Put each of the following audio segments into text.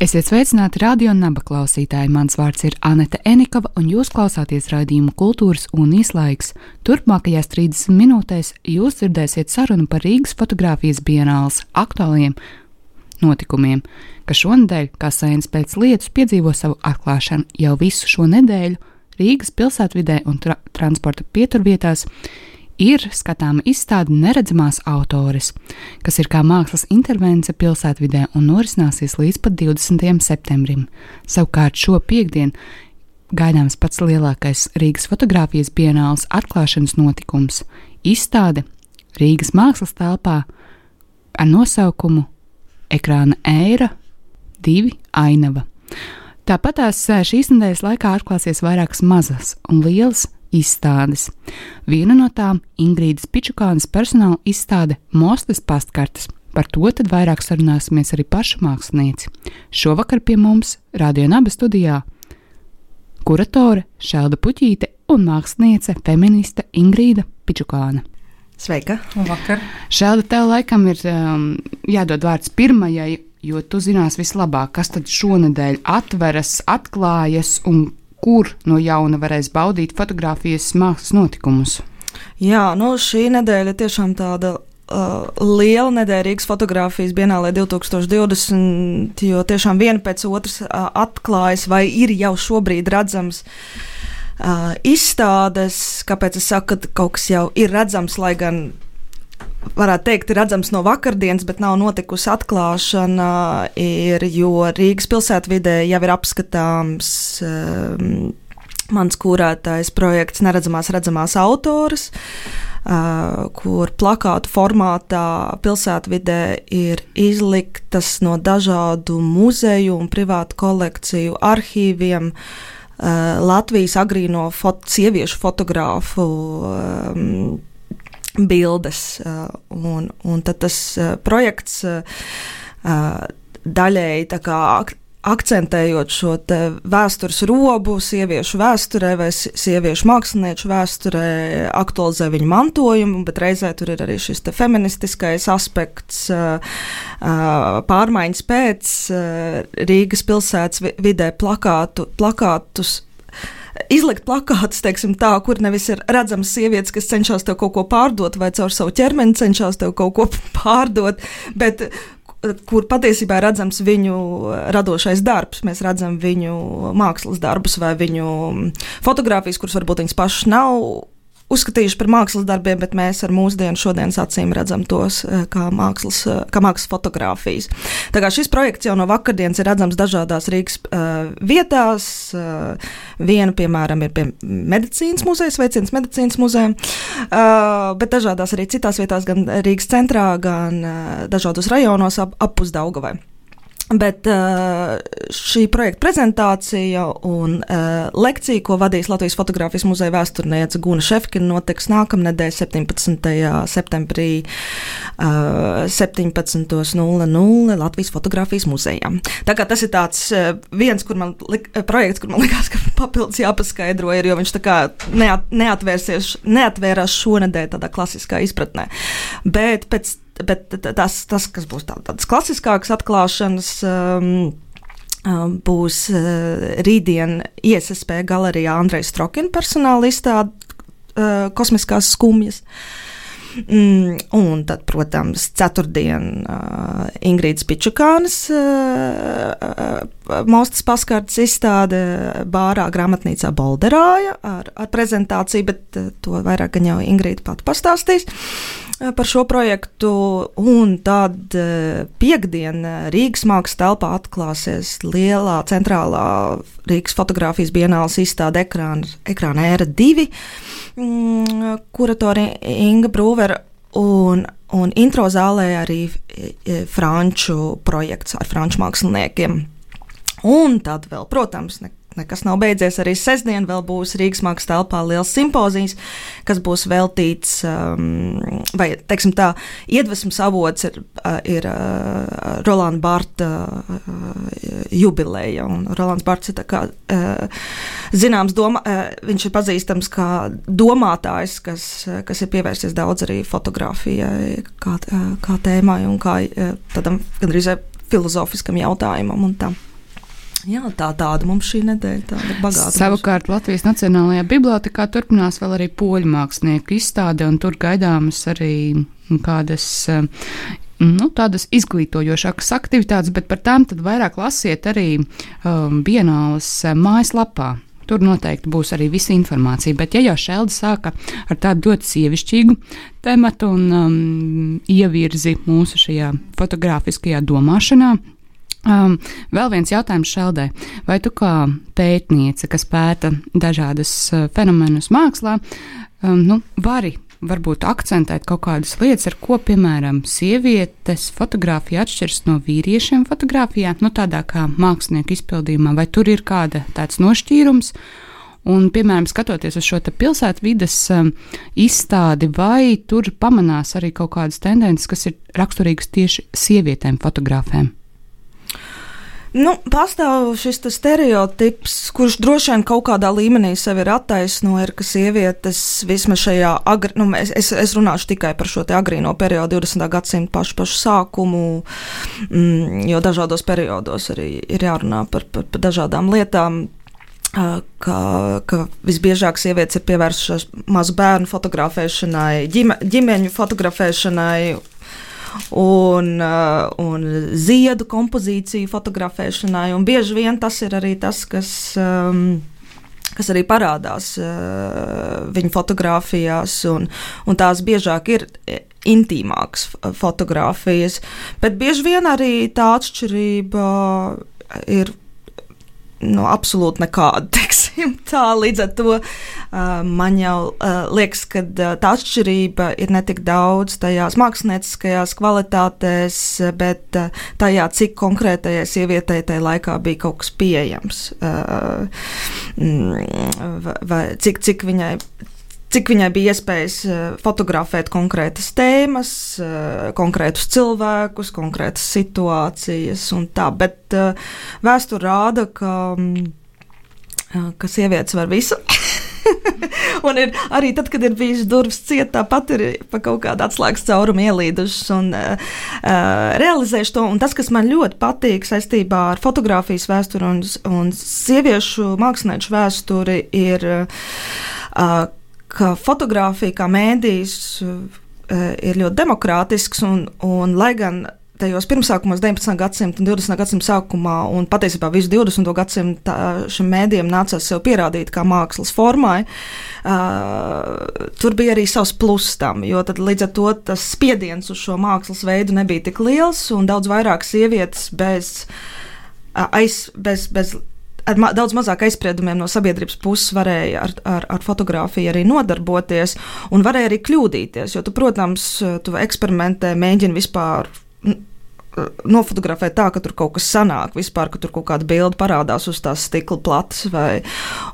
Esiet sveicināti radio naba klausītāji. Mans vārds ir Anete Enikava, un jūs klausāties raidījumu kultūras un īslaiks. Turpmākajās 30 minūtēs jūs dzirdēsiet sarunu par Rīgas fotografijas bienāls aktuāliem notikumiem, kas šonadēļ, kā sēnes pēc lietus, piedzīvo savu atklāšanu jau visu šo nedēļu Rīgas pilsētvidē un tra transporta pieturvietās ir skatāma izstāde Neredzamās autores, kas ir kā mākslas intervence pilsētvidē un norisināsies līdz pat 20. septembrim. Savukārt šo piekdienu gaidāms pats lielākais Rīgas fotografijas bienāls atklāšanas notikums - izstāde Rīgas mākslas telpā ar nosaukumu Ekrāna ēra divi ainava. Tāpat tās šīs nedēļas laikā atklāsies vairākas mazas un lielas izstādes. Viena no tām - Ingrīdas Pičukānas personāla izstāde Mostas pastkartes. Par to tad vairāk sarunāsimies arī paša mākslinieci. Šovakar pie mums Radio Naba studijā kuratore Šelda Puķīte un māksliniece feministe Ingrīda Pičukāna. Sveika! Labvakar! Šelda, tev laikam ir um, jādod vārds pirmajai, jo tu zinās vislabāk, kas tad šonadēļ atveras, atklājas un kur no jauna varēs baudīt fotografijas mākslas notikumus? Jā, nu šī nedēļa tiešām tāda uh, liela nedēļa Rīgas fotografijas bienālē 2020, jo tiešām viena pēc otras uh, atklājas vai ir jau šobrīd redzams. Uh, izstādes, kāpēc es saku, ka kaut kas jau ir redzams, lai gan varētu teikt, ir redzams no vakardienas, bet nav notikusi atklāšana, ir, jo Rīgas pilsētvidē jau ir apskatāms um, mans kūrētais projekts Neredzamās redzamās autoras. Uh, kur plakātu formātā pilsētvidē ir izliktas no dažādu muzeju un privātu kolekciju arhīviem uh, Latvijas agrīno fot sieviešu fotogrāfu um, bildes. Uh, un, un tad tas uh, projekts uh, daļēji akcentējot šo vēstures robu, sieviešu vēsturē vai sieviešu mākslinieču vēsturē, aktualizē viņu mantojumu, bet reizē tur ir arī šis feministiskais aspekts, pārmaiņas pēc Rīgas pilsētas vidē plakātu, plakātus izlikt plakātus, teiksim, tā, kur nevis ir redzamas sievietes, kas cenšas tev kaut ko pārdot, vai caur savu ķermeni cenšas tev kaut ko pārdot, bet kur patiesībā ir redzams viņu radošais darbs. Mēs redzam viņu mākslas darbus vai viņu fotogrāfijas, kuras varbūt viņas pašas nav uzskatījuši par mākslas darbiem, bet mēs ar mūsdienu šodienas acīm redzam tos eh, kā mākslas, eh, kā mākslas fotografijas. Tā kā šis projekts jau no vakardienas ir redzams dažādās Rīgas uh, vietās. Uh, viena, piemēram, ir pie medicīnas muzeja, sveiciens medicīnas muzejam, uh, bet dažādās arī citās vietās, gan Rīgas centrā, gan uh, dažādos rajonos ap, ap pusdaugavai. Bet uh, šī projekta prezentācija un uh, lekcija, ko vadīs Latvijas Fotogrāfijas muzeja vēsturniece Guna Šefkina, notiks nākamnedēļ, 17. septembrī, uh, 17.00 Latvijas Fotogrāfijas muzejā. Tā kā tas ir tāds viens man lik, projekts, kur man likās, ka papildus jāpaskaidro, ir, jo viņš tā kā neat, neatvērās šonadēļ tādā klasiskā izpratnē. Bet pēc bet tas, tas kas būs tā, tādas klasiskākas atklāšanas. Um, um Būs uh, rītdien ISSP galerijā Andreja Strokina personāla izstāde uh, Kosmiskās skumjas. Mm, un tad, protams, ceturtdien uh, Ingrīdas Pičukānas uh, uh, Mostas paskārtas izstāde bārā grāmatnīcā Bolderāja ar, ar prezentāciju, bet uh, to vairāk gan jau Ingrīda pati pastāstīs. Uh, par šo projektu. Un tad e, piekdien Rīgas mākslas telpā atklāsies lielā centrālā Rīgas fotografijas bienāles izstāde ekrāna, ekrāna ēra divi, mm, kuratori Inga Brūvera un Un intro zālē arī franču projekts ar franču māksliniekiem. Un tad vēl, protams, ne, nekas nav beidzies. Arī sestdien vēl būs Rīgas mākslas telpā liels simpozijas, kas būs veltīts, um, vai teiksim tā, iedvesmas avots ir, uh, ir uh, Rolanda Barta uh, jubileja. Un Rolands Barts ir kā, uh, zināms, doma, uh, viņš ir pazīstams kā domātājs, kas, uh, kas ir pievērsies daudz arī fotografijai kā, uh, kā tēmai un kā uh, tādam gandrīz filozofiskam jautājumam un tam. Jā, tā tāda mums šī nedēļa tāda bagāta. Savukārt būs. Latvijas Nacionālajā bibliotekā turpinās vēl arī poļu mākslinieku izstāde, un tur gaidāmas arī kādas. Nu, tādas izglītojošākas aktivitātes, bet par tām vairāk lasiet arī um, Bienālas mājaslapā. Tur noteikti būs arī visa informācija. Bet, ja jau Šelda sāka ar tādu ļoti sievišķīgu tematu un um, ievirzi mūsu šajā fotogrāfiskajā domāšanā, Um, vēl viens jautājums Šeldē. Vai tu kā pētniece, kas pēta dažādas uh, fenomenus mākslā, um, nu, vari varbūt akcentēt kaut kādas lietas, ar ko, piemēram, sievietes fotografija atšķiras no vīriešiem fotografijā, nu, tādā kā mākslinieku izpildījumā, vai tur ir kāda tāds nošķīrums? Un, piemēram, skatoties uz šo pilsētvidas um, izstādi, vai tur pamanās arī kaut kādas tendences, kas ir raksturīgas tieši sievietēm fotografēm? Nu, pastāv šis stereotips, kurš droši vien kaut kādā līmenī sev ir attaisnojis, ka sievietes vismaz šajā, agri, nu, es, es, runāšu tikai par šo agrīno periodu, 20. gadsimta pašu, pašu sākumu, mm, jo dažādos periodos arī ir jārunā par, par, par dažādām lietām. Ka, ka visbiežāk sievietes ir pievērsušās mazu bērnu fotografēšanai, ģime, ģimeņu fotografēšanai un, uh, un ziedu kompozīciju fotografēšanai. Bieži vien tas ir arī tas, kas. Um, kas arī parādās uh, viņa fotografijās, un, un tās biežāk ir intīmākas fotografijas. Bet bieži vien arī tā atšķirība ir nu, absolūti nekāda. Teiksim, tā, līdz ar to man jau liekas, ka tā atšķirība ir ne tik daudz tajās mākslinieckajās kvalitātēs, bet tajā, cik konkrētajai sievietei tajā laikā bija kaut kas pieejams, vai, vai cik, cik viņai cik viņai bija iespējas eh, fotografēt konkrētas tēmas, eh, konkrētus cilvēkus, konkrētas situācijas un tā. Bet eh, vēsture rāda, ka, mm, ka sievietes var visu. un ir arī tad, kad ir bijis durvis cieta, tāpat ir pa kaut kādu atslēgas caurumu ielīdušas un uh, realizējuši to. Un tas, kas man ļoti patīk saistībā ar fotografijas vēsturi un, un sieviešu mākslinieku vēsturi, ir uh, ka fotografija kā mēdījis eh, ir ļoti demokrātisks, un, un lai gan tajos pirmsākumos, 19. gadsimta un 20. gadsimta sākumā, un patiesībā visu 20. gadsimtu šim mēdījam nācās sev pierādīt kā mākslas formai, uh, tur bija arī savs pluss tam, jo tad līdz ar to tas spiediens uz šo mākslas veidu nebija tik liels, un daudz vairāk sievietes bez, aiz, bez, bez ar ma daudz mazāk aizspriedumiem no sabiedrības puses varēja ar, ar, ar fotografiju arī nodarboties un varēja arī kļūdīties. Jo, tu, protams, tu eksperimentē, mēģini vispār nofotografēt tā, ka tur kaut kas sanāk, vispār, ka tur kaut kāda bilde parādās uz tās stikla plates. Vai,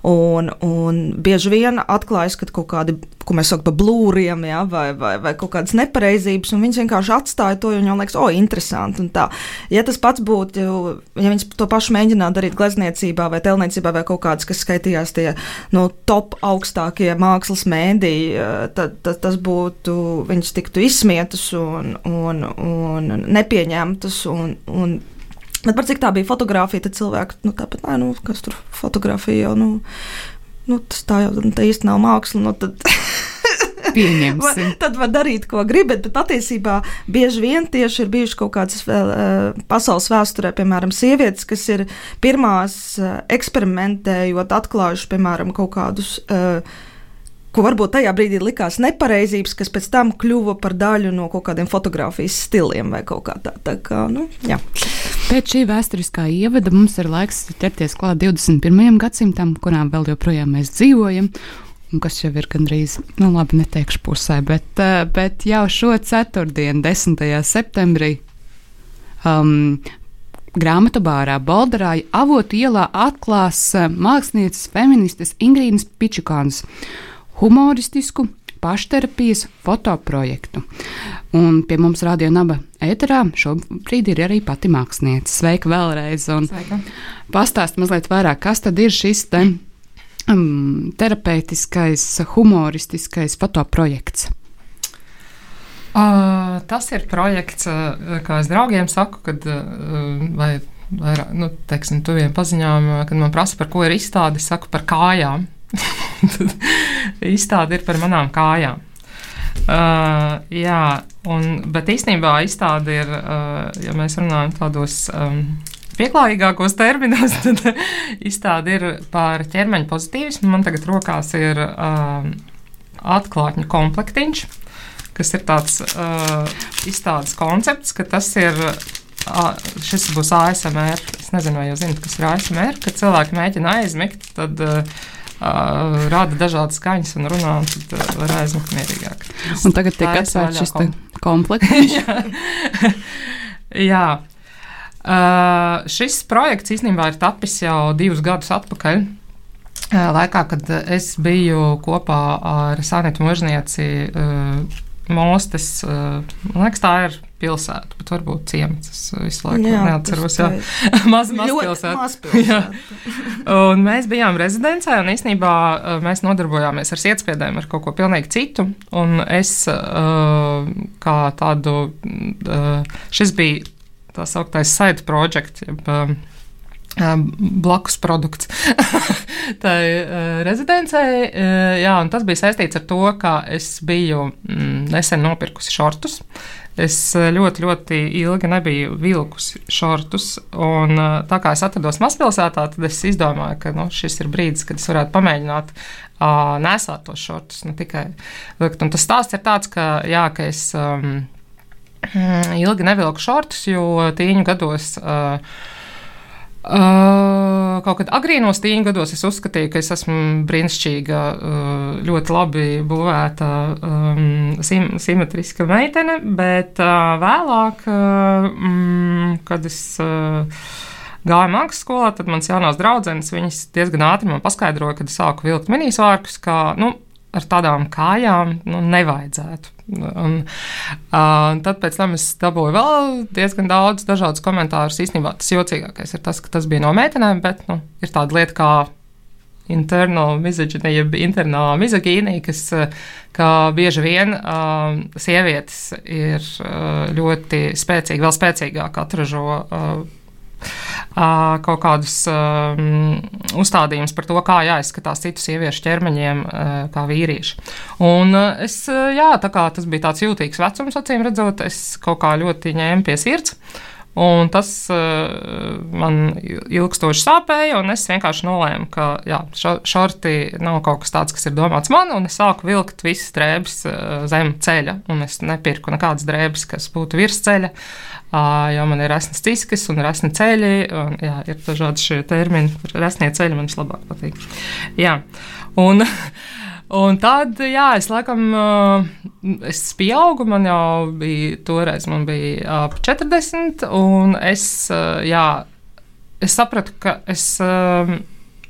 un, un bieži vien atklājas, ka kaut kādi, ko mēs saucam par blūriem, ja, vai, vai, vai kaut kādas nepareizības, un viņas vienkārši atstāja to, jo viņam liekas, o, interesanti. Ja tas pats būtu, ja viņas to pašu mēģinātu darīt glezniecībā vai telniecībā vai kaut kādas, kas skaitījās tie no top augstākie mākslas mēdī, tad, tad tas būtu, viņas tiktu izsmietas un, un, un nepieņemtas pieņemtas. Un, un, bet par cik tā bija fotografija, tad cilvēki nu, tāpat, nē, nu, kas tur fotografija jau, nu, nu tas tā jau tā īsti nav māksla. Nu, tad, Pieņemsim. Tad var darīt, ko gribat, bet patiesībā bieži vien tieši ir bijušas kaut kādas uh, pasaules vēsturē, piemēram, sievietes, kas ir pirmās uh, eksperimentējot, atklājušas, piemēram, kaut kādus. Uh, ko varbūt tajā brīdī likās nepareizības, kas pēc tam kļuva par daļu no kaut kādiem fotografijas stiliem vai kaut kā tā. tā kā, nu, jā. Pēc šī vēsturiskā ievada mums ir laiks ķerties klāt 21. gadsimtam, kurā vēl joprojām mēs dzīvojam. Kas jau ir gandrīz, nu, labi, neteikšu pusē, bet, eh, bet jau šo ceturtdienu, 10. septembrī, um, grāmatu bārā Bolderāja avotu ielā atklās mākslinieces feministes Ingrīdas Pičukānas humoristisku pašterapijas fotoprojektu. Un pie mums radio naba ēterā šobrīd ir arī pati mākslinieca. Sveika vēlreiz! Pastāst mazliet vairāk, kas tad ir šis te, um, terapeitiskais, humoristiskais fotoprojekts. Uh, tas ir projekts, uh, kā es draugiem saku, kad uh, vai vairāk, nu, teiksim, tuviem paziņām, kad man prasa, par ko ir izstāde, es saku par kājām. Izstāde ir par manām kājām. Uh, jā, un, bet īstenībā izstāde ir, uh, ja mēs runājam tādos um, pieklājīgākos terminos, tad izstāde ir par ķermeņa pozitīvismu. Man tagad rokās ir uh, atklātņu komplektiņš kas ir tāds uh, izstādes koncepts, ka tas ir. Uh, šis būs ASMR. Es nezinu, vai jūs zināt, kas ir ASMR. Kad cilvēki mēģina aizmigt, tad uh, uh, rada dažādas skaņas un runā, un tad uh, var aizmigt mierīgāk. Un tagad tiek atvērts šis kom komplekts. Jā. Jā. Uh, šis projekts īstenībā ir tapis jau divus gadus atpakaļ. Uh, laikā, kad es biju kopā ar Sanētu Možnieci uh, Mostas, uh, man liekas, tā ir pilsēta, bet varbūt ciemats. Es visu laiku jā, neatceros. Jā, maz, maz pilsēta. un mēs bijām rezidencē, un īstenībā uh, mēs nodarbojāmies ar sietspiedēm, ar kaut ko pilnīgi citu. Un es kā tādu, šis bija tā sauktais side project. Jeb, blakus produkts tai uh, rezidencei. Uh, jā, un tas bija saistīts ar to, ka es biju mm, nesen nopirkusi šortus. Es ļoti, ļoti ilgi nebiju vilkusi šortus, un tā kā es atrados mazpilsētā, tad es izdomāju, ka nu, šis ir brīdis, kad es varētu pamēģināt uh, nesāt tos šortus. Ne tikai vilkt. Un tas stāsts ir tāds, ka, jā, ka es um, ilgi nevilku šortus, jo tīņu gados. Uh, Uh, kaut kad agrīnos tīņa gados es uzskatīju, ka es esmu brīnišķīga, uh, ļoti labi būvēta, um, sim simetriska meitene, bet uh, vēlāk, mm, kad es uh, gāju mākslas skolā, tad mans jaunās draudzenes, viņas diezgan ātri man paskaidroja, kad es sāku vilkt minisvārkus, ka, nu, ar tādām kājām nu, nevajadzētu. Un, uh, tad pēc tam es dabūju vēl diezgan daudz dažādus komentārus. Īstenībā tas jocīgākais ir tas, ka tas bija no meitenēm, bet nu, ir tāda lieta kā internal misogyny, jeb internālā mizogīnija, kas ka bieži vien uh, sievietes ir uh, ļoti spēcīgi, vēl spēcīgāk atražo uh, kaut kādus um, uzstādījumus par to, kā jāizskatās citu sieviešu ķermeņiem, kā vīrieši. Un es, jā, tā kā tas bija tāds jūtīgs vecums, acīm redzot, es kaut kā ļoti ņēmu pie sirds. Un tas uh, man ilgstoši sāpēja, un es vienkārši nolēmu, ka jā, šorti nav kaut kas tāds, kas ir domāts man, un es sāku vilkt visas drēbes uh, zem ceļa, es nepirku nekādas drēbes, kas būtu virs ceļa. Uh, jo man ir resnas ciskas un resni ceļi. Un, jā, ir dažādi šie termini. Resnie ceļi man vislabāk patīk. Jā, un, un tad, jā, es laikam, es pieaugu, man jau bija toreiz, man bija ap 40, un es, jā, es sapratu, ka es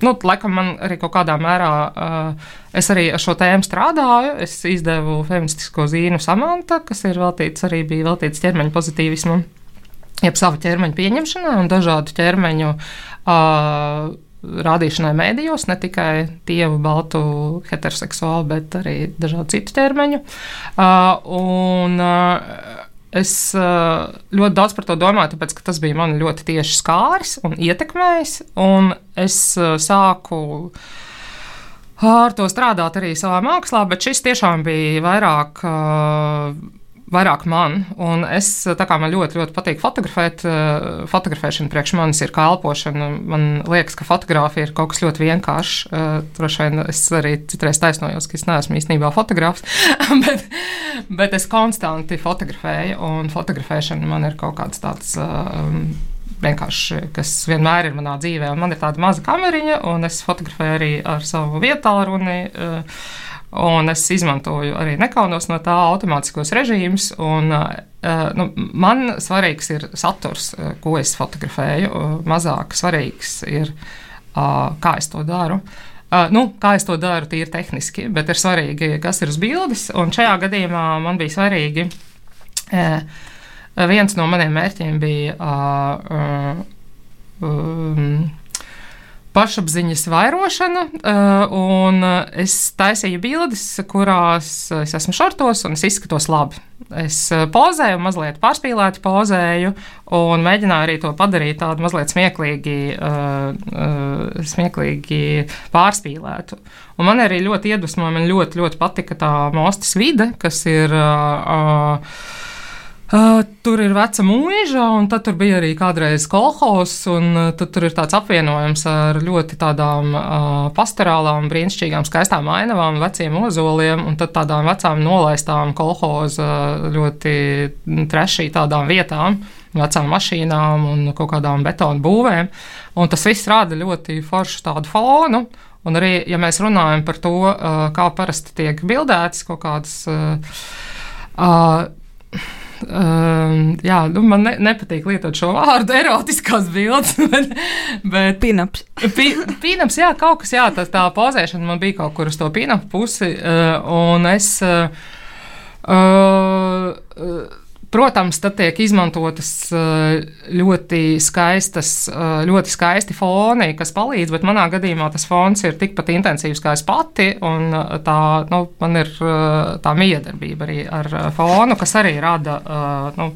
nu, laikam man arī kaut kādā mērā, es arī ar šo tēmu strādāju. Es izdevu feministisko zīmu Samanta, kas ir veltīts arī bija veltīts ķermeņa pozitīvismam, jeb savu ķermeņa pieņemšanai un dažādu ķermeņu. Uh, Rādīšanai mēdījos ne tikai dievu, baltu, heteroseksuālu, bet arī dažādu citu ķermeņu. Uh, un, uh, Es uh, ļoti daudz par to domāju, tāpēc ka tas bija man ļoti tieši skāris un ietekmējis. Un es sāku ar to strādāt arī savā mākslā, bet šis tiešām bija vairāk. Uh, vairāk man. Un es, tā kā man ļoti, ļoti patīk fotografēt, eh, fotografēšana priekš manis ir kā elpošana. Man liekas, ka fotografija ir kaut kas ļoti vienkāršs. Eh, droši vien es arī citreiz taisnojos, ka es neesmu īstenībā fotografs, bet, bet es konstanti fotografēju, un fotografēšana man ir kaut kāds tāds. Um, vienkārši, kas vienmēr ir manā dzīvē. Man ir tāda maza kameriņa, un es fotografēju arī ar savu vietu runi. Uh, Un es izmantoju arī nekaunos no tā automātiskos režīmus. Uh, nu, man svarīgs ir saturs, ko es fotografēju. Mazāk svarīgs ir, kā es to daru. Nu, kā es to daru, tīri tehniski, bet ir svarīgi, kas ir uz bildes. Un šajā gadījumā man bija svarīgi. Viens no maniem mērķiem bija uh, uh, um, pašapziņas vairošana, eh, un es taisīju bildes, kurās es esmu šortos un es izskatos labi. Es eh, pozēju, mazliet pārspīlēti pozēju, un mēģināju arī to padarīt tādu mazliet smieklīgi, smieklīgi pārspīlētu. Un man arī ļoti iedvesmoja, man ļoti, ļoti patika tā mostas vide, kas ir. Uh, Uh, tur ir veca mūža, un tad tur bija arī kādreiz kolhos, un uh, tur ir tāds apvienojums ar ļoti tādām uh, pastorālām, brīnišķīgām, skaistām ainavām, veciem ozoliem, un tad tādām vecām nolaistām kolhoza ļoti trešī tādām vietām, vecām mašīnām un kaut kādām betonu būvēm, un tas viss rada ļoti foršu tādu fonu. Un arī, ja mēs runājam par to, uh, kā parasti tiek bildētas kaut kādas. Uh, uh, Uh, jā, nu, man ne, nepatīk lietot šo vārdu, erotiskās bildes. Bet, bet pinaps. Pi, pinaps, jā, kaut kas, jā, tā, tā pozēšana man bija kaut kur uz to pinapu pusi. Uh, un es. Uh, uh, Protams, tad tiek izmantotas eh, ļoti skaistas, eh, ļoti skaisti foni, kas palīdz, bet manā gadījumā tas fons ir tikpat intensīvs kā es pati, eh, tā, nu, man ir tā miedarbība arī ar fonu, kas arī rada nu,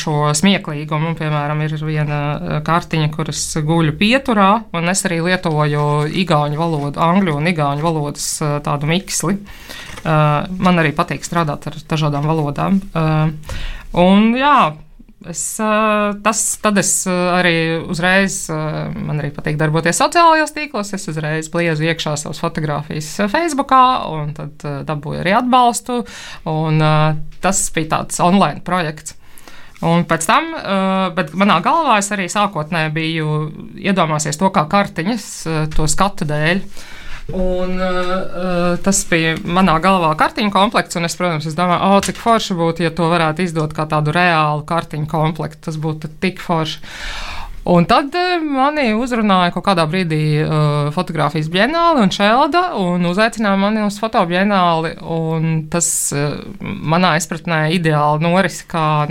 šo smieklīgumu. Piemēram, ir viena kartiņa, kuras guļu pieturā, un es arī lietoju igauņu valodu, angļu un igauņu valodas tādu miksli. Man arī patīk strādāt ar dažādām valodām. Uh, un, jā, Es, tas, tad es arī uzreiz, man arī patīk darboties sociālajos tīklos. Es uzreiz bliezu iekšā savas fotogrāfijas Facebook, un tad dabūju arī atbalstu. Un, tas bija tāds online projekts. Un pēc tam, bet manā galvā es arī sākotnēji biju iedomājies to kā kartiņas, to skatu dēļ. Un, uh, tas bija manā galvā kartiņu komplekts, un es, protams, es domāju, oh, cik forši būtu, ja to varētu izdot kā tādu reālu kartiņu komplektu. Tas būtu tik forši. Un tad mani uzrunāja kaut kādā brīdī uh, fotografijas ģenāli un šelda, un uzaicināja mani uz fotografiju. Tas uh, manā izpratnē ideāli noris, kā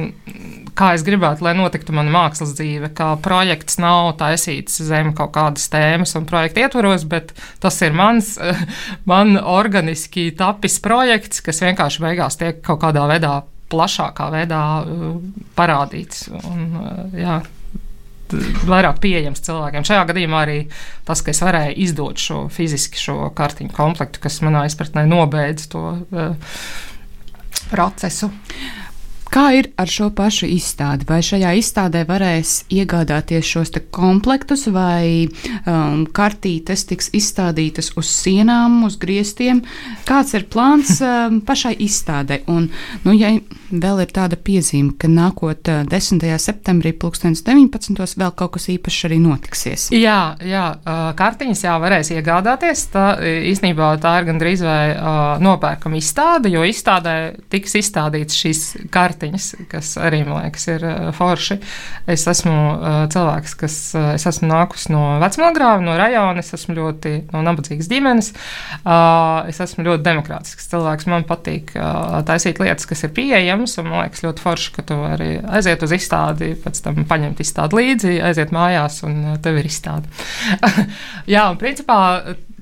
kā es gribētu, lai notiktu mana mākslas dzīve, kā projekts nav taisīts zem kaut kādas tēmas un projekta ietvaros, bet tas ir mans, man organiski tapis projekts, kas vienkārši beigās tiek kaut kādā veidā, plašākā veidā uh, parādīts. Un, uh, jā, vairāk pieejams cilvēkiem. Šajā gadījumā arī tas, ka es varēju izdot šo fiziski šo kartiņu komplektu, kas manā izpratnē nobeidz to uh, procesu. Kā ir ar šo pašu izstādi? Vai šajā izstādē varēs iegādāties šos komplektus, vai um, kartītes tiks izstādītas uz sienām, uz griestiem? Kāds ir plāns um, pašai izstādē? Un, nu, ja vēl ir tāda piezīme, ka nākot uh, 10. septembrī, 2019. vēl kaut kas īpašs arī notiksies. Jā, jā kartiņas jau varēs iegādāties. Tā īstenībā tā ir gandrīz vai nopērkama izstāde, jo izstādē tiks izstādīts šīs kartiņas kas arī man liekas ir forši. Es esmu cilvēks, kas es esmu nākus no vecmāgrāva, no rajona, es esmu ļoti no nabadzīgas ģimenes. Es esmu ļoti demokrātisks cilvēks. Man patīk taisīt lietas, kas ir pieejamas, un man liekas ļoti forši, ka tu arī aiziet uz izstādi, pēc tam paņemt izstādi līdzi, aiziet mājās un tev ir izstāde. Jā, un principā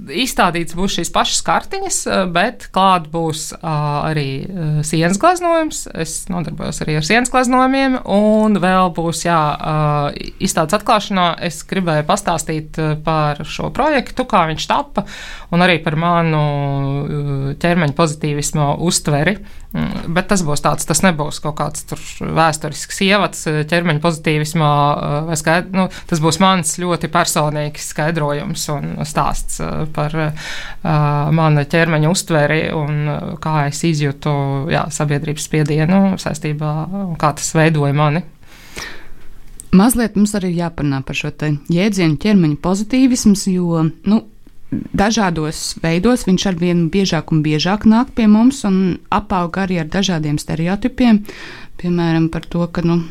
izstādīts būs šīs pašas kartiņas, bet klāt būs arī sienas glaznojums. Es nodarbojos arī ar sienas glaznojumiem, un vēl būs, jā, izstādes atklāšanā es gribēju pastāstīt par šo projektu, kā viņš tappa, un arī par manu ķermeņa pozitīvismu uztveri. Mm, bet tas būs tāds, tas nebūs kaut kāds vēsturisks ievads ķermeņa pozitīvismā, skaidr, nu, tas būs mans ļoti personīgs skaidrojums un stāsts par uh, mana ķermeņa uztveri un kā es izjūtu jā, sabiedrības spiedienu saistībā un kā tas veidoja mani. Mazliet mums arī jāparunā par šo jēdzienu ķermeņa pozitīvisms, jo nu, dažādos veidos. Viņš ar vien biežāk un biežāk nāk pie mums un apaug arī ar dažādiem stereotipiem. Piemēram, par to, ka nu,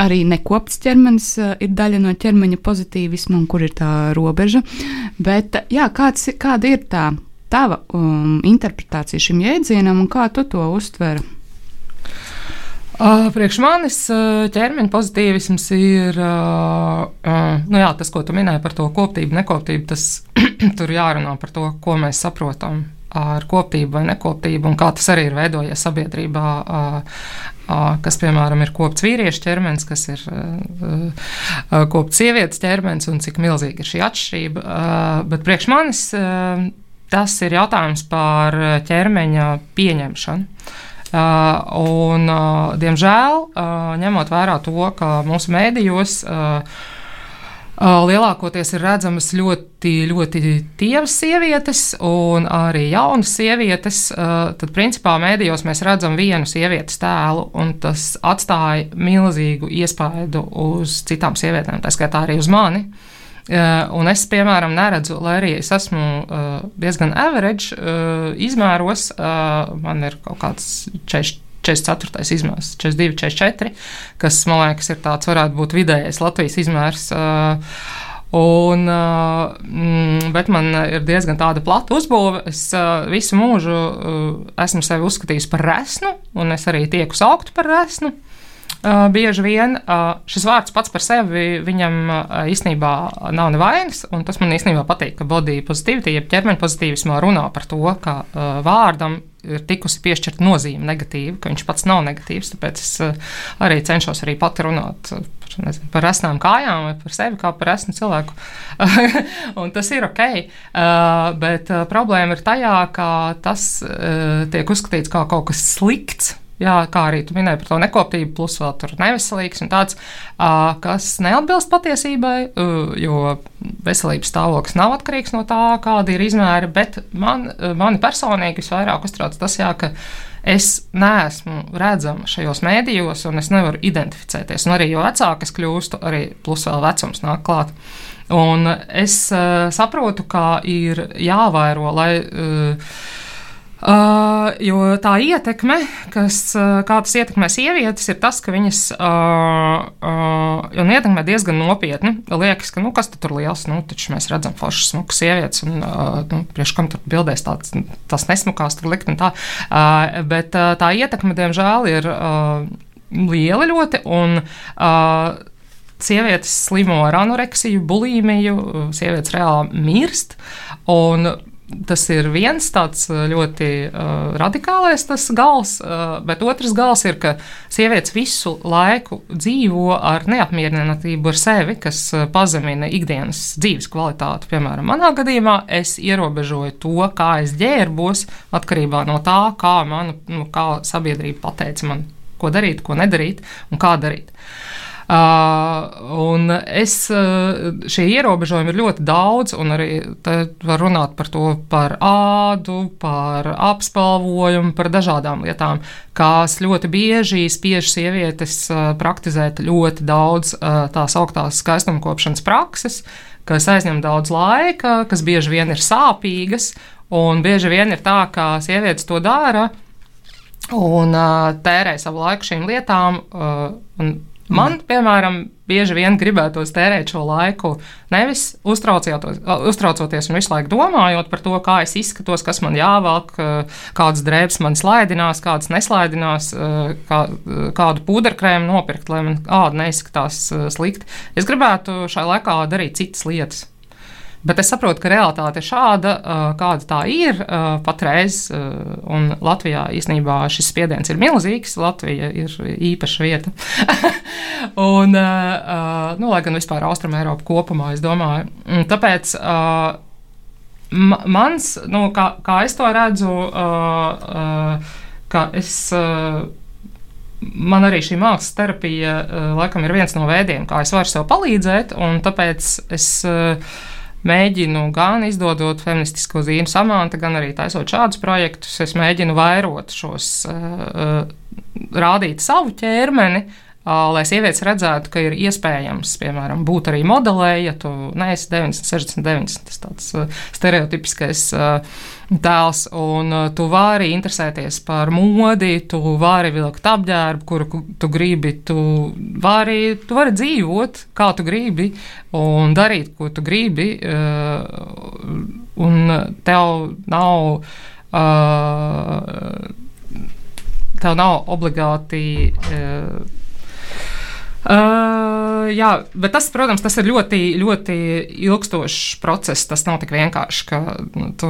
arī nekopts ķermenis ir daļa no ķermeņa pozitīvisma un kur ir tā robeža. Bet jā, kāds, kāda ir tā tava um, interpretācija šim jēdzienam un kā tu to uztver? Priekš manis ķermeņa pozitīvisms ir nu jā, tas, ko tu minēji par to koptību, nekoptību. Tas tur jārunā par to, ko mēs saprotam ar koptību vai nekoptību, un kā tas arī ir veidojies sabiedrībā, kas, piemēram, ir kopts vīriešu ķermenis, kas ir kopts sievietes ķermenis, un cik milzīga ir šī atšķirība. Bet priekš manis tas ir jautājums par ķermeņa pieņemšanu. Uh, un, uh, diemžēl, uh, ņemot vērā to, ka mūsu mēdījos uh, Lielākoties ir redzamas ļoti, ļoti tievas sievietes un arī jaunas sievietes. Tad, principā, mēdījos mēs redzam vienu sievietes tēlu, un tas atstāja milzīgu iespaidu uz citām sievietēm, tā skaitā arī uz mani. Un es, piemēram, neredzu, lai arī es esmu diezgan average izmēros, man ir kaut kāds 40 44. izmērs, 42, 44, kas man liekas, ir tāds, varētu būt vidējais Latvijas izmērs. Un, uh, bet man ir diezgan tāda plata uzbūve. Es visu mūžu esmu sevi uzskatījis par resnu, un es arī tieku sauktu par resnu. Uh, bieži vien uh, šis vārds pats par sevi viņam uh, īstenībā nav nevainas, un tas man īstenībā patīk, ka body pozitīvitāte, jeb ķermeņa pozitīvismā runā par to, ka vārdam ir tikusi piešķirta nozīme negatīva, ka viņš pats nav negatīvs. Tāpēc es arī cenšos arī pati runāt par, nezinu, par resnām kājām vai par sevi kā par resnu cilvēku. tas ir ok, uh, bet problēma ir tajā, ka tas tiek uzskatīts kā kaut kas slikts Jā, kā arī tu minēji par to nekoptību, plus vēl tur neveselīgs un tāds, kas neatbilst patiesībai, jo veselības stāvoklis nav atkarīgs no tā, kāda ir izmēra, bet man, mani personīgi visvairāk uztrauc tas, jā, ka es neesmu redzama šajos mēdījos, un es nevaru identificēties. Un arī jo vecāka es kļūstu, arī plus vēl vecums nāk klāt. Un es uh, saprotu, ka ir jāvairo, lai. Uh, Uh, jo tā ietekme, kas, uh, kā tas ietekmē sievietes, ir tas, ka viņas uh, uh, ietekmē diezgan nopietni. Liekas, ka, nu, kas tur liels, nu, taču mēs redzam foršas, smukas sievietes, un, uh, nu, priekš kam tur bildēs tāds, tas nesmukās tur likt un tā. Uh, bet uh, tā ietekme, diemžēl, ir uh, liela ļoti, un uh, sievietes slimo ar anoreksiju, bulīmiju, sievietes reāli mirst, un Tas ir viens tāds uh, ļoti uh, radikālais gals, uh, bet otrs gals ir, ka sievietes visu laiku dzīvo ar neapmierinātību ar sevi, kas uh, pazemina ikdienas dzīves kvalitāti. Piemēram, manā gadījumā es ierobežoju to, kā es ģērbos, atkarībā no tā, kā, man, nu, kā sabiedrība pateica man, ko darīt, ko nedarīt un kā darīt. Uh, un es, uh, šie ierobežojumi ir ļoti daudz, un arī var runāt par to, par ādu, par apspalvojumu, par dažādām lietām, kas ļoti bieži spiež sievietes uh, praktizēt ļoti daudz uh, tās augtās skaistumkopšanas prakses, kas aizņem daudz laika, kas bieži vien ir sāpīgas, un bieži vien ir tā, ka sievietes to dara un uh, tērē savu laiku šīm lietām. Uh, Man, piemēram, bieži vien gribētos tērēt šo laiku nevis uztraucoties un visu laiku domājot par to, kā es izskatos, kas man jāvelk, kādas drēbes man slaidinās, kādas neslaidinās, kā, kādu pūderkrēmu nopirkt, lai man āda neizskatās slikti. Es gribētu šai laikā darīt citas lietas. Bet es saprotu, ka realitāte ir šāda, kāda tā ir patreiz. Un Latvijā īstenībā šis spiediens ir milzīgs. Latvija ir īpaša vieta. un, nu, lai gan vispār Austrum Eiropa kopumā, es domāju. Tāpēc mans, nu, kā, kā es to redzu, ka es man arī šī mākslas terapija laikam ir viens no veidiem, kā es varu sev palīdzēt, un tāpēc es mēģinu gan izdodot feministisko zīmu samanta, gan arī taisot šādus projektus, es mēģinu vairot šos, uh, rādīt savu ķermeni, lai sievietes redzētu, ka ir iespējams, piemēram, būt arī modelē, ja tu neesi 90, 60, 90, tas tāds stereotipiskais tēls, un tu vari interesēties par modi, tu vari vilkt apģērbu, kuru tu gribi, tu vari, tu vari dzīvot, kā tu gribi, un darīt, ko tu gribi, un tev nav. Uh, tev nav obligāti. Uh, Uh, jā, bet tas, protams, tas ir ļoti, ļoti ilgstošs process. Tas nav tik vienkārši, ka nu, tu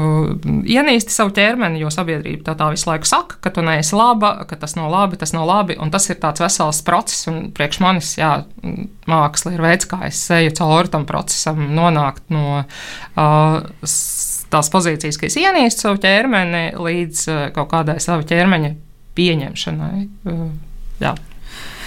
ienīsti savu ķermeni, jo sabiedrība tā, tā visu laiku saka, ka tu neesi laba, ka tas nav labi, tas nav labi. Tas ir tāds vesels process, un priekš manis, jā, māksla ir veids, kā es eju cauri tam procesam, nonākt no. Uh, tās pozīcijas, ka es ienīstu savu ķermeni līdz uh, kaut kādai sava ķermeņa pieņemšanai. Uh, jā.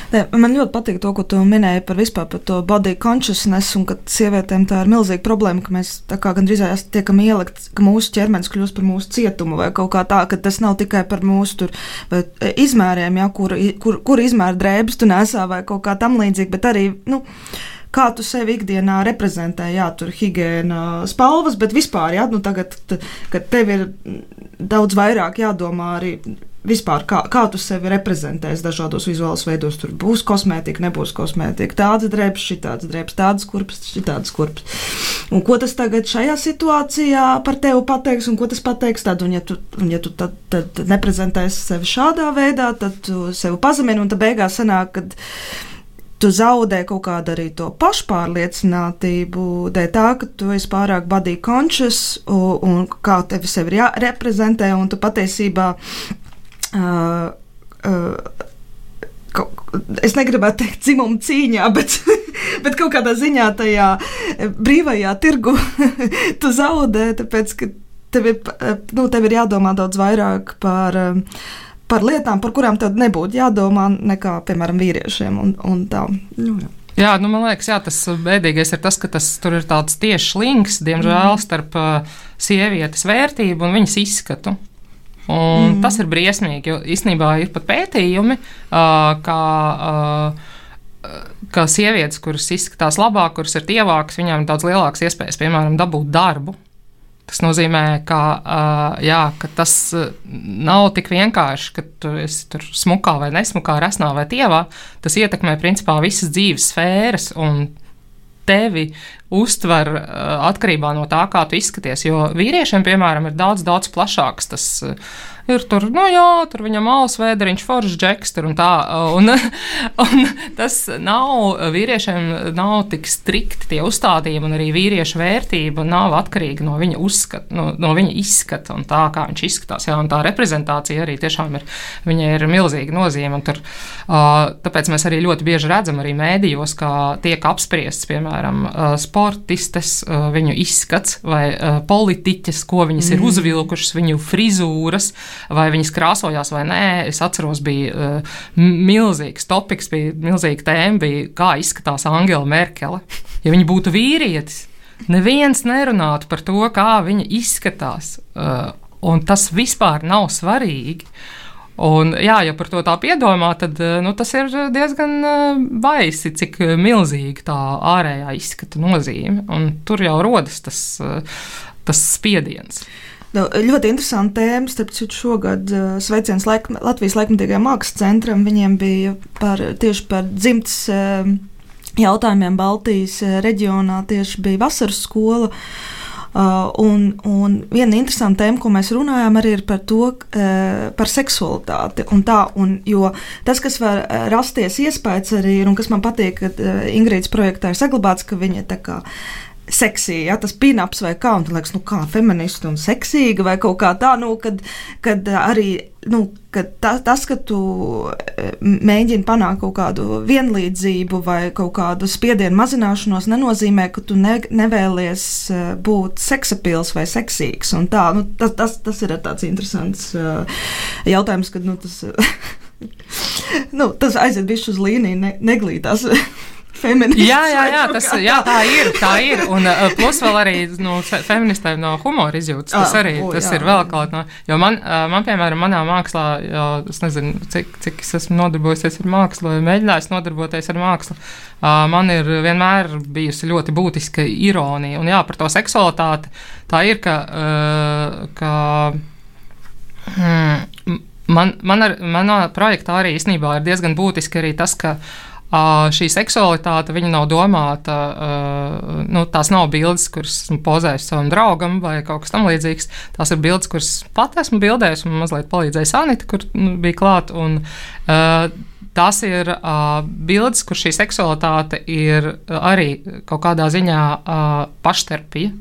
Ne, man ļoti patīk to, ko tu minēji par vispār par to body consciousness, un ka sievietēm tā ir milzīga problēma, ka mēs tā kā gandrīz tiekam ielikt, ka mūsu ķermenis kļūst par mūsu cietumu vai kaut kā tā, ka tas nav tikai par mūsu tur, e, izmēriem, ja, kur, kur, kur izmēra drēbes tu nesā vai kaut kā tam līdzīga, bet arī, nu, kā tu sevi ikdienā reprezentē, jā, tur higiēna spalvas, bet vispār, jā, nu tagad, kad tev ir daudz vairāk jādomā arī vispār kā, kā tu sevi reprezentēsi dažādos vizuālos veidos. Tur būs kosmētika, nebūs kosmētika, tādas drēbes, šitādas drēbes, tādas kurpes, šitādas kurpes. Un ko tas tagad šajā situācijā par tevi pateiks, un ko tas pateiks tad, un ja tu, un ja tu tad, tad neprezentēsi sevi šādā veidā, tad tu sevi pazemini, un tad beigās sanāk, kad tu zaudē kaut kādu arī to pašpārliecinātību, dēļ tā, ka tu esi pārāk body conscious un, un kā tevi sevi ir jāreprezentē, un tu patiesībā Uh, uh, es negribētu teikt, dzimuma cīņā, bet, bet kaut kādā ziņā tajā brīvajā tirgu tu zaudē, tāpēc ka tev ir, nu, tev ir jādomā daudz vairāk par, par lietām, par kurām tev nebūtu jādomā nekā, piemēram, vīriešiem. Un, un tā, nu, jā. Jā, nu, man liekas, jā, tas bēdīgais ir tas, ka tas tur ir tāds tiešs links, diemžēl, mm. starp uh, sievietes vērtību un viņas izskatu. Un mm. Tas ir briesmīgi, jo īstenībā ir pat pētījumi, uh, kā, uh, ka sievietes, kuras izskatās labāk, kuras ir tievākas, viņām ir daudz lielākas iespējas, piemēram, dabūt darbu. Tas nozīmē, ka, uh, jā, ka tas nav tik vienkārši, ka tu esi tur smukā vai nesmukā, resnā vai tievā. Tas ietekmē principā visas dzīves sfēras. Un tevi uztver uh, atkarībā no tā, kā tu izskaties. Jo vīriešiem, piemēram, ir daudz, daudz plašāks tas. Uh, ir tur, nu jā, tur viņam alus vēderiņš, foršs džeks, tur un tā. Un, un tas nav, vīriešiem nav tik strikti tie uzstādījumi, un arī vīriešu vērtība nav atkarīga no viņa uzskata, no, no viņa izskata un tā, kā viņš izskatās. Jā, un tā reprezentācija arī tiešām ir, viņai ir milzīga nozīme. Tur, tāpēc mēs arī ļoti bieži redzam arī mēdījos, kā tiek apspriests, piemēram, sportistes, viņu izskats vai politiķes, ko viņas mm. ir uzvilkušas, viņu frizūras vai viņas krāsojās vai nē. Es atceros, bija uh, milzīgs topiks, bija milzīga tēma, bija, kā izskatās Angela Merkele. Ja viņa būtu vīrietis, neviens nerunātu par to, kā viņa izskatās. Uh, un tas vispār nav svarīgi. Un, jā, ja par to tā piedomā, tad uh, nu, tas ir diezgan baisi, cik milzīga tā ārējā izskata nozīme. Un tur jau rodas tas, tas spiediens. Nu, ļoti interesanti tēma. Starp citu, šogad uh, sveiciens laik, Latvijas laikmatīgajam mākslas centram. Viņiem bija par, tieši par dzimtas uh, jautājumiem Baltijas uh, reģionā. Tieši bija vasaras skola. Uh, un, un viena interesanta tēma, ko mēs runājām, arī ir par to, uh, par seksualitāti. Un tā, un, jo tas, kas var rasties iespējas arī, un kas man patīk, ka uh, Ingrīdas projektā ir saglabāts, ka viņa tā kā seksīgi, ja tas pinaps vai kā, un tad liekas, nu kā feministi un seksīga vai kaut kā tā, nu, kad, kad arī, nu, kad ta, tas, ka tu e, mēģini panākt kaut kādu vienlīdzību vai kaut kādu spiedienu mazināšanos, nenozīmē, ka tu ne, nevēlies e, būt seksapils vai seksīgs, un tā, nu, tas, tas, tas ir tāds interesants uh, jautājums, kad, nu, tas, nu, tas aiziet bišķi uz līniju, ne, neglītās. feminists. Jā, jā, jā, tas, jā, tā ir. Tā ir. Un uh, plus vēl arī nu, feministēm no humora izjūtas. Tas Ah, arī o, tas jā. ir vēl kaut no. Jo man, uh, man piemēram, manā mākslā, jau, es nezinu, cik, cik es esmu nodarbojusies ar mākslu, vai mēģinājis nodarboties ar mākslu. Uh, man ir vienmēr bijusi ļoti būtiska ironija. Un jā, par to seksualitāti tā ir, ka. Uh, ka Hmm, man, man ar, manā projektā arī īstenībā ir diezgan būtiski arī tas, ka uh, šī seksualitāte nav domāta, uh, nu, tās nav bildes, kuras esmu pozējis savam draugam vai kaut kas tamlīdzīgs. Tās ir bildes, kuras pat esmu bildējis un mazliet palīdzējis Anita, kur nu, bija klāt. Un, uh, Tās ir uh, bildes, kur šī seksualitāte ir arī kaut kādā ziņā uh, pašterpija.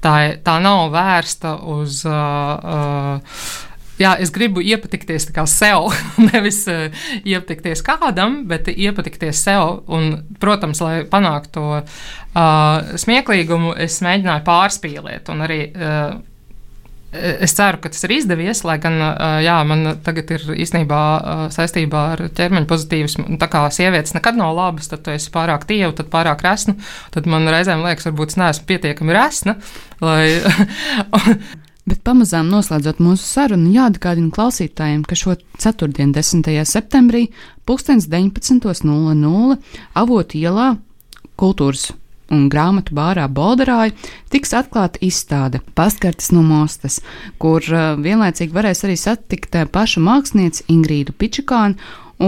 Tā, tā nav vērsta uz. Uh, uh, Jā, es gribu iepatikties sev, nevis uh, iepatikties kādam, bet iepatikties sev. Un, protams, lai panāktu to uh, smieklīgumu, es mēģināju pārspīlēt. Arī uh, es ceru, ka tas ir izdevies, lai gan jā, man tagad ir īstenībā saistībā ar ķermeņa pozitīvismu. Tā kā sievietes nekad nav labas, tad tu esi pārāk tieva, tad pārāk resna. Tad man reizēm liekas, varbūt es neesmu pietiekami resna. Lai, Bet pamazām noslēdzot mūsu sarunu, jāatgādina klausītājiem, ka šo ceturtdienu, 10. septembrī, 19.00 avotu ielā kultūras un grāmatu bārā Bolderāja tiks atklāta izstāde Paskartes no Mostas, kur uh, vienlaicīgi varēs arī satikt uh, pašu mākslinieci Ingrīdu Pičikānu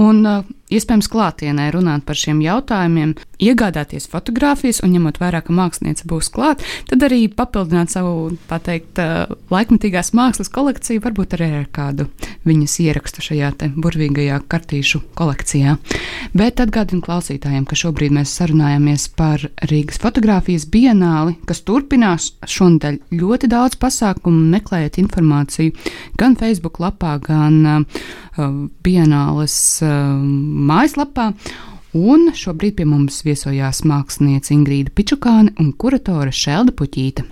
un uh, iespējams klātienē runāt par šiem jautājumiem, iegādāties fotogrāfijas un ņemot vērā, ka mākslinieca būs klāt, tad arī papildināt savu, tā teikt, laikmatīgās mākslas kolekciju, varbūt arī ar kādu viņas ierakstu šajā te burvīgajā kartīšu kolekcijā. Bet atgādinu klausītājiem, ka šobrīd mēs sarunājamies par Rīgas fotografijas bienāli, kas turpinās šonadēļ ļoti daudz pasākumu, meklējiet informāciju gan Facebook lapā, gan uh, bienāles uh, mājaslapā. Un šobrīd pie mums viesojās mākslinieca Ingrīda Pičukāne un kuratore Šelda Puķīta.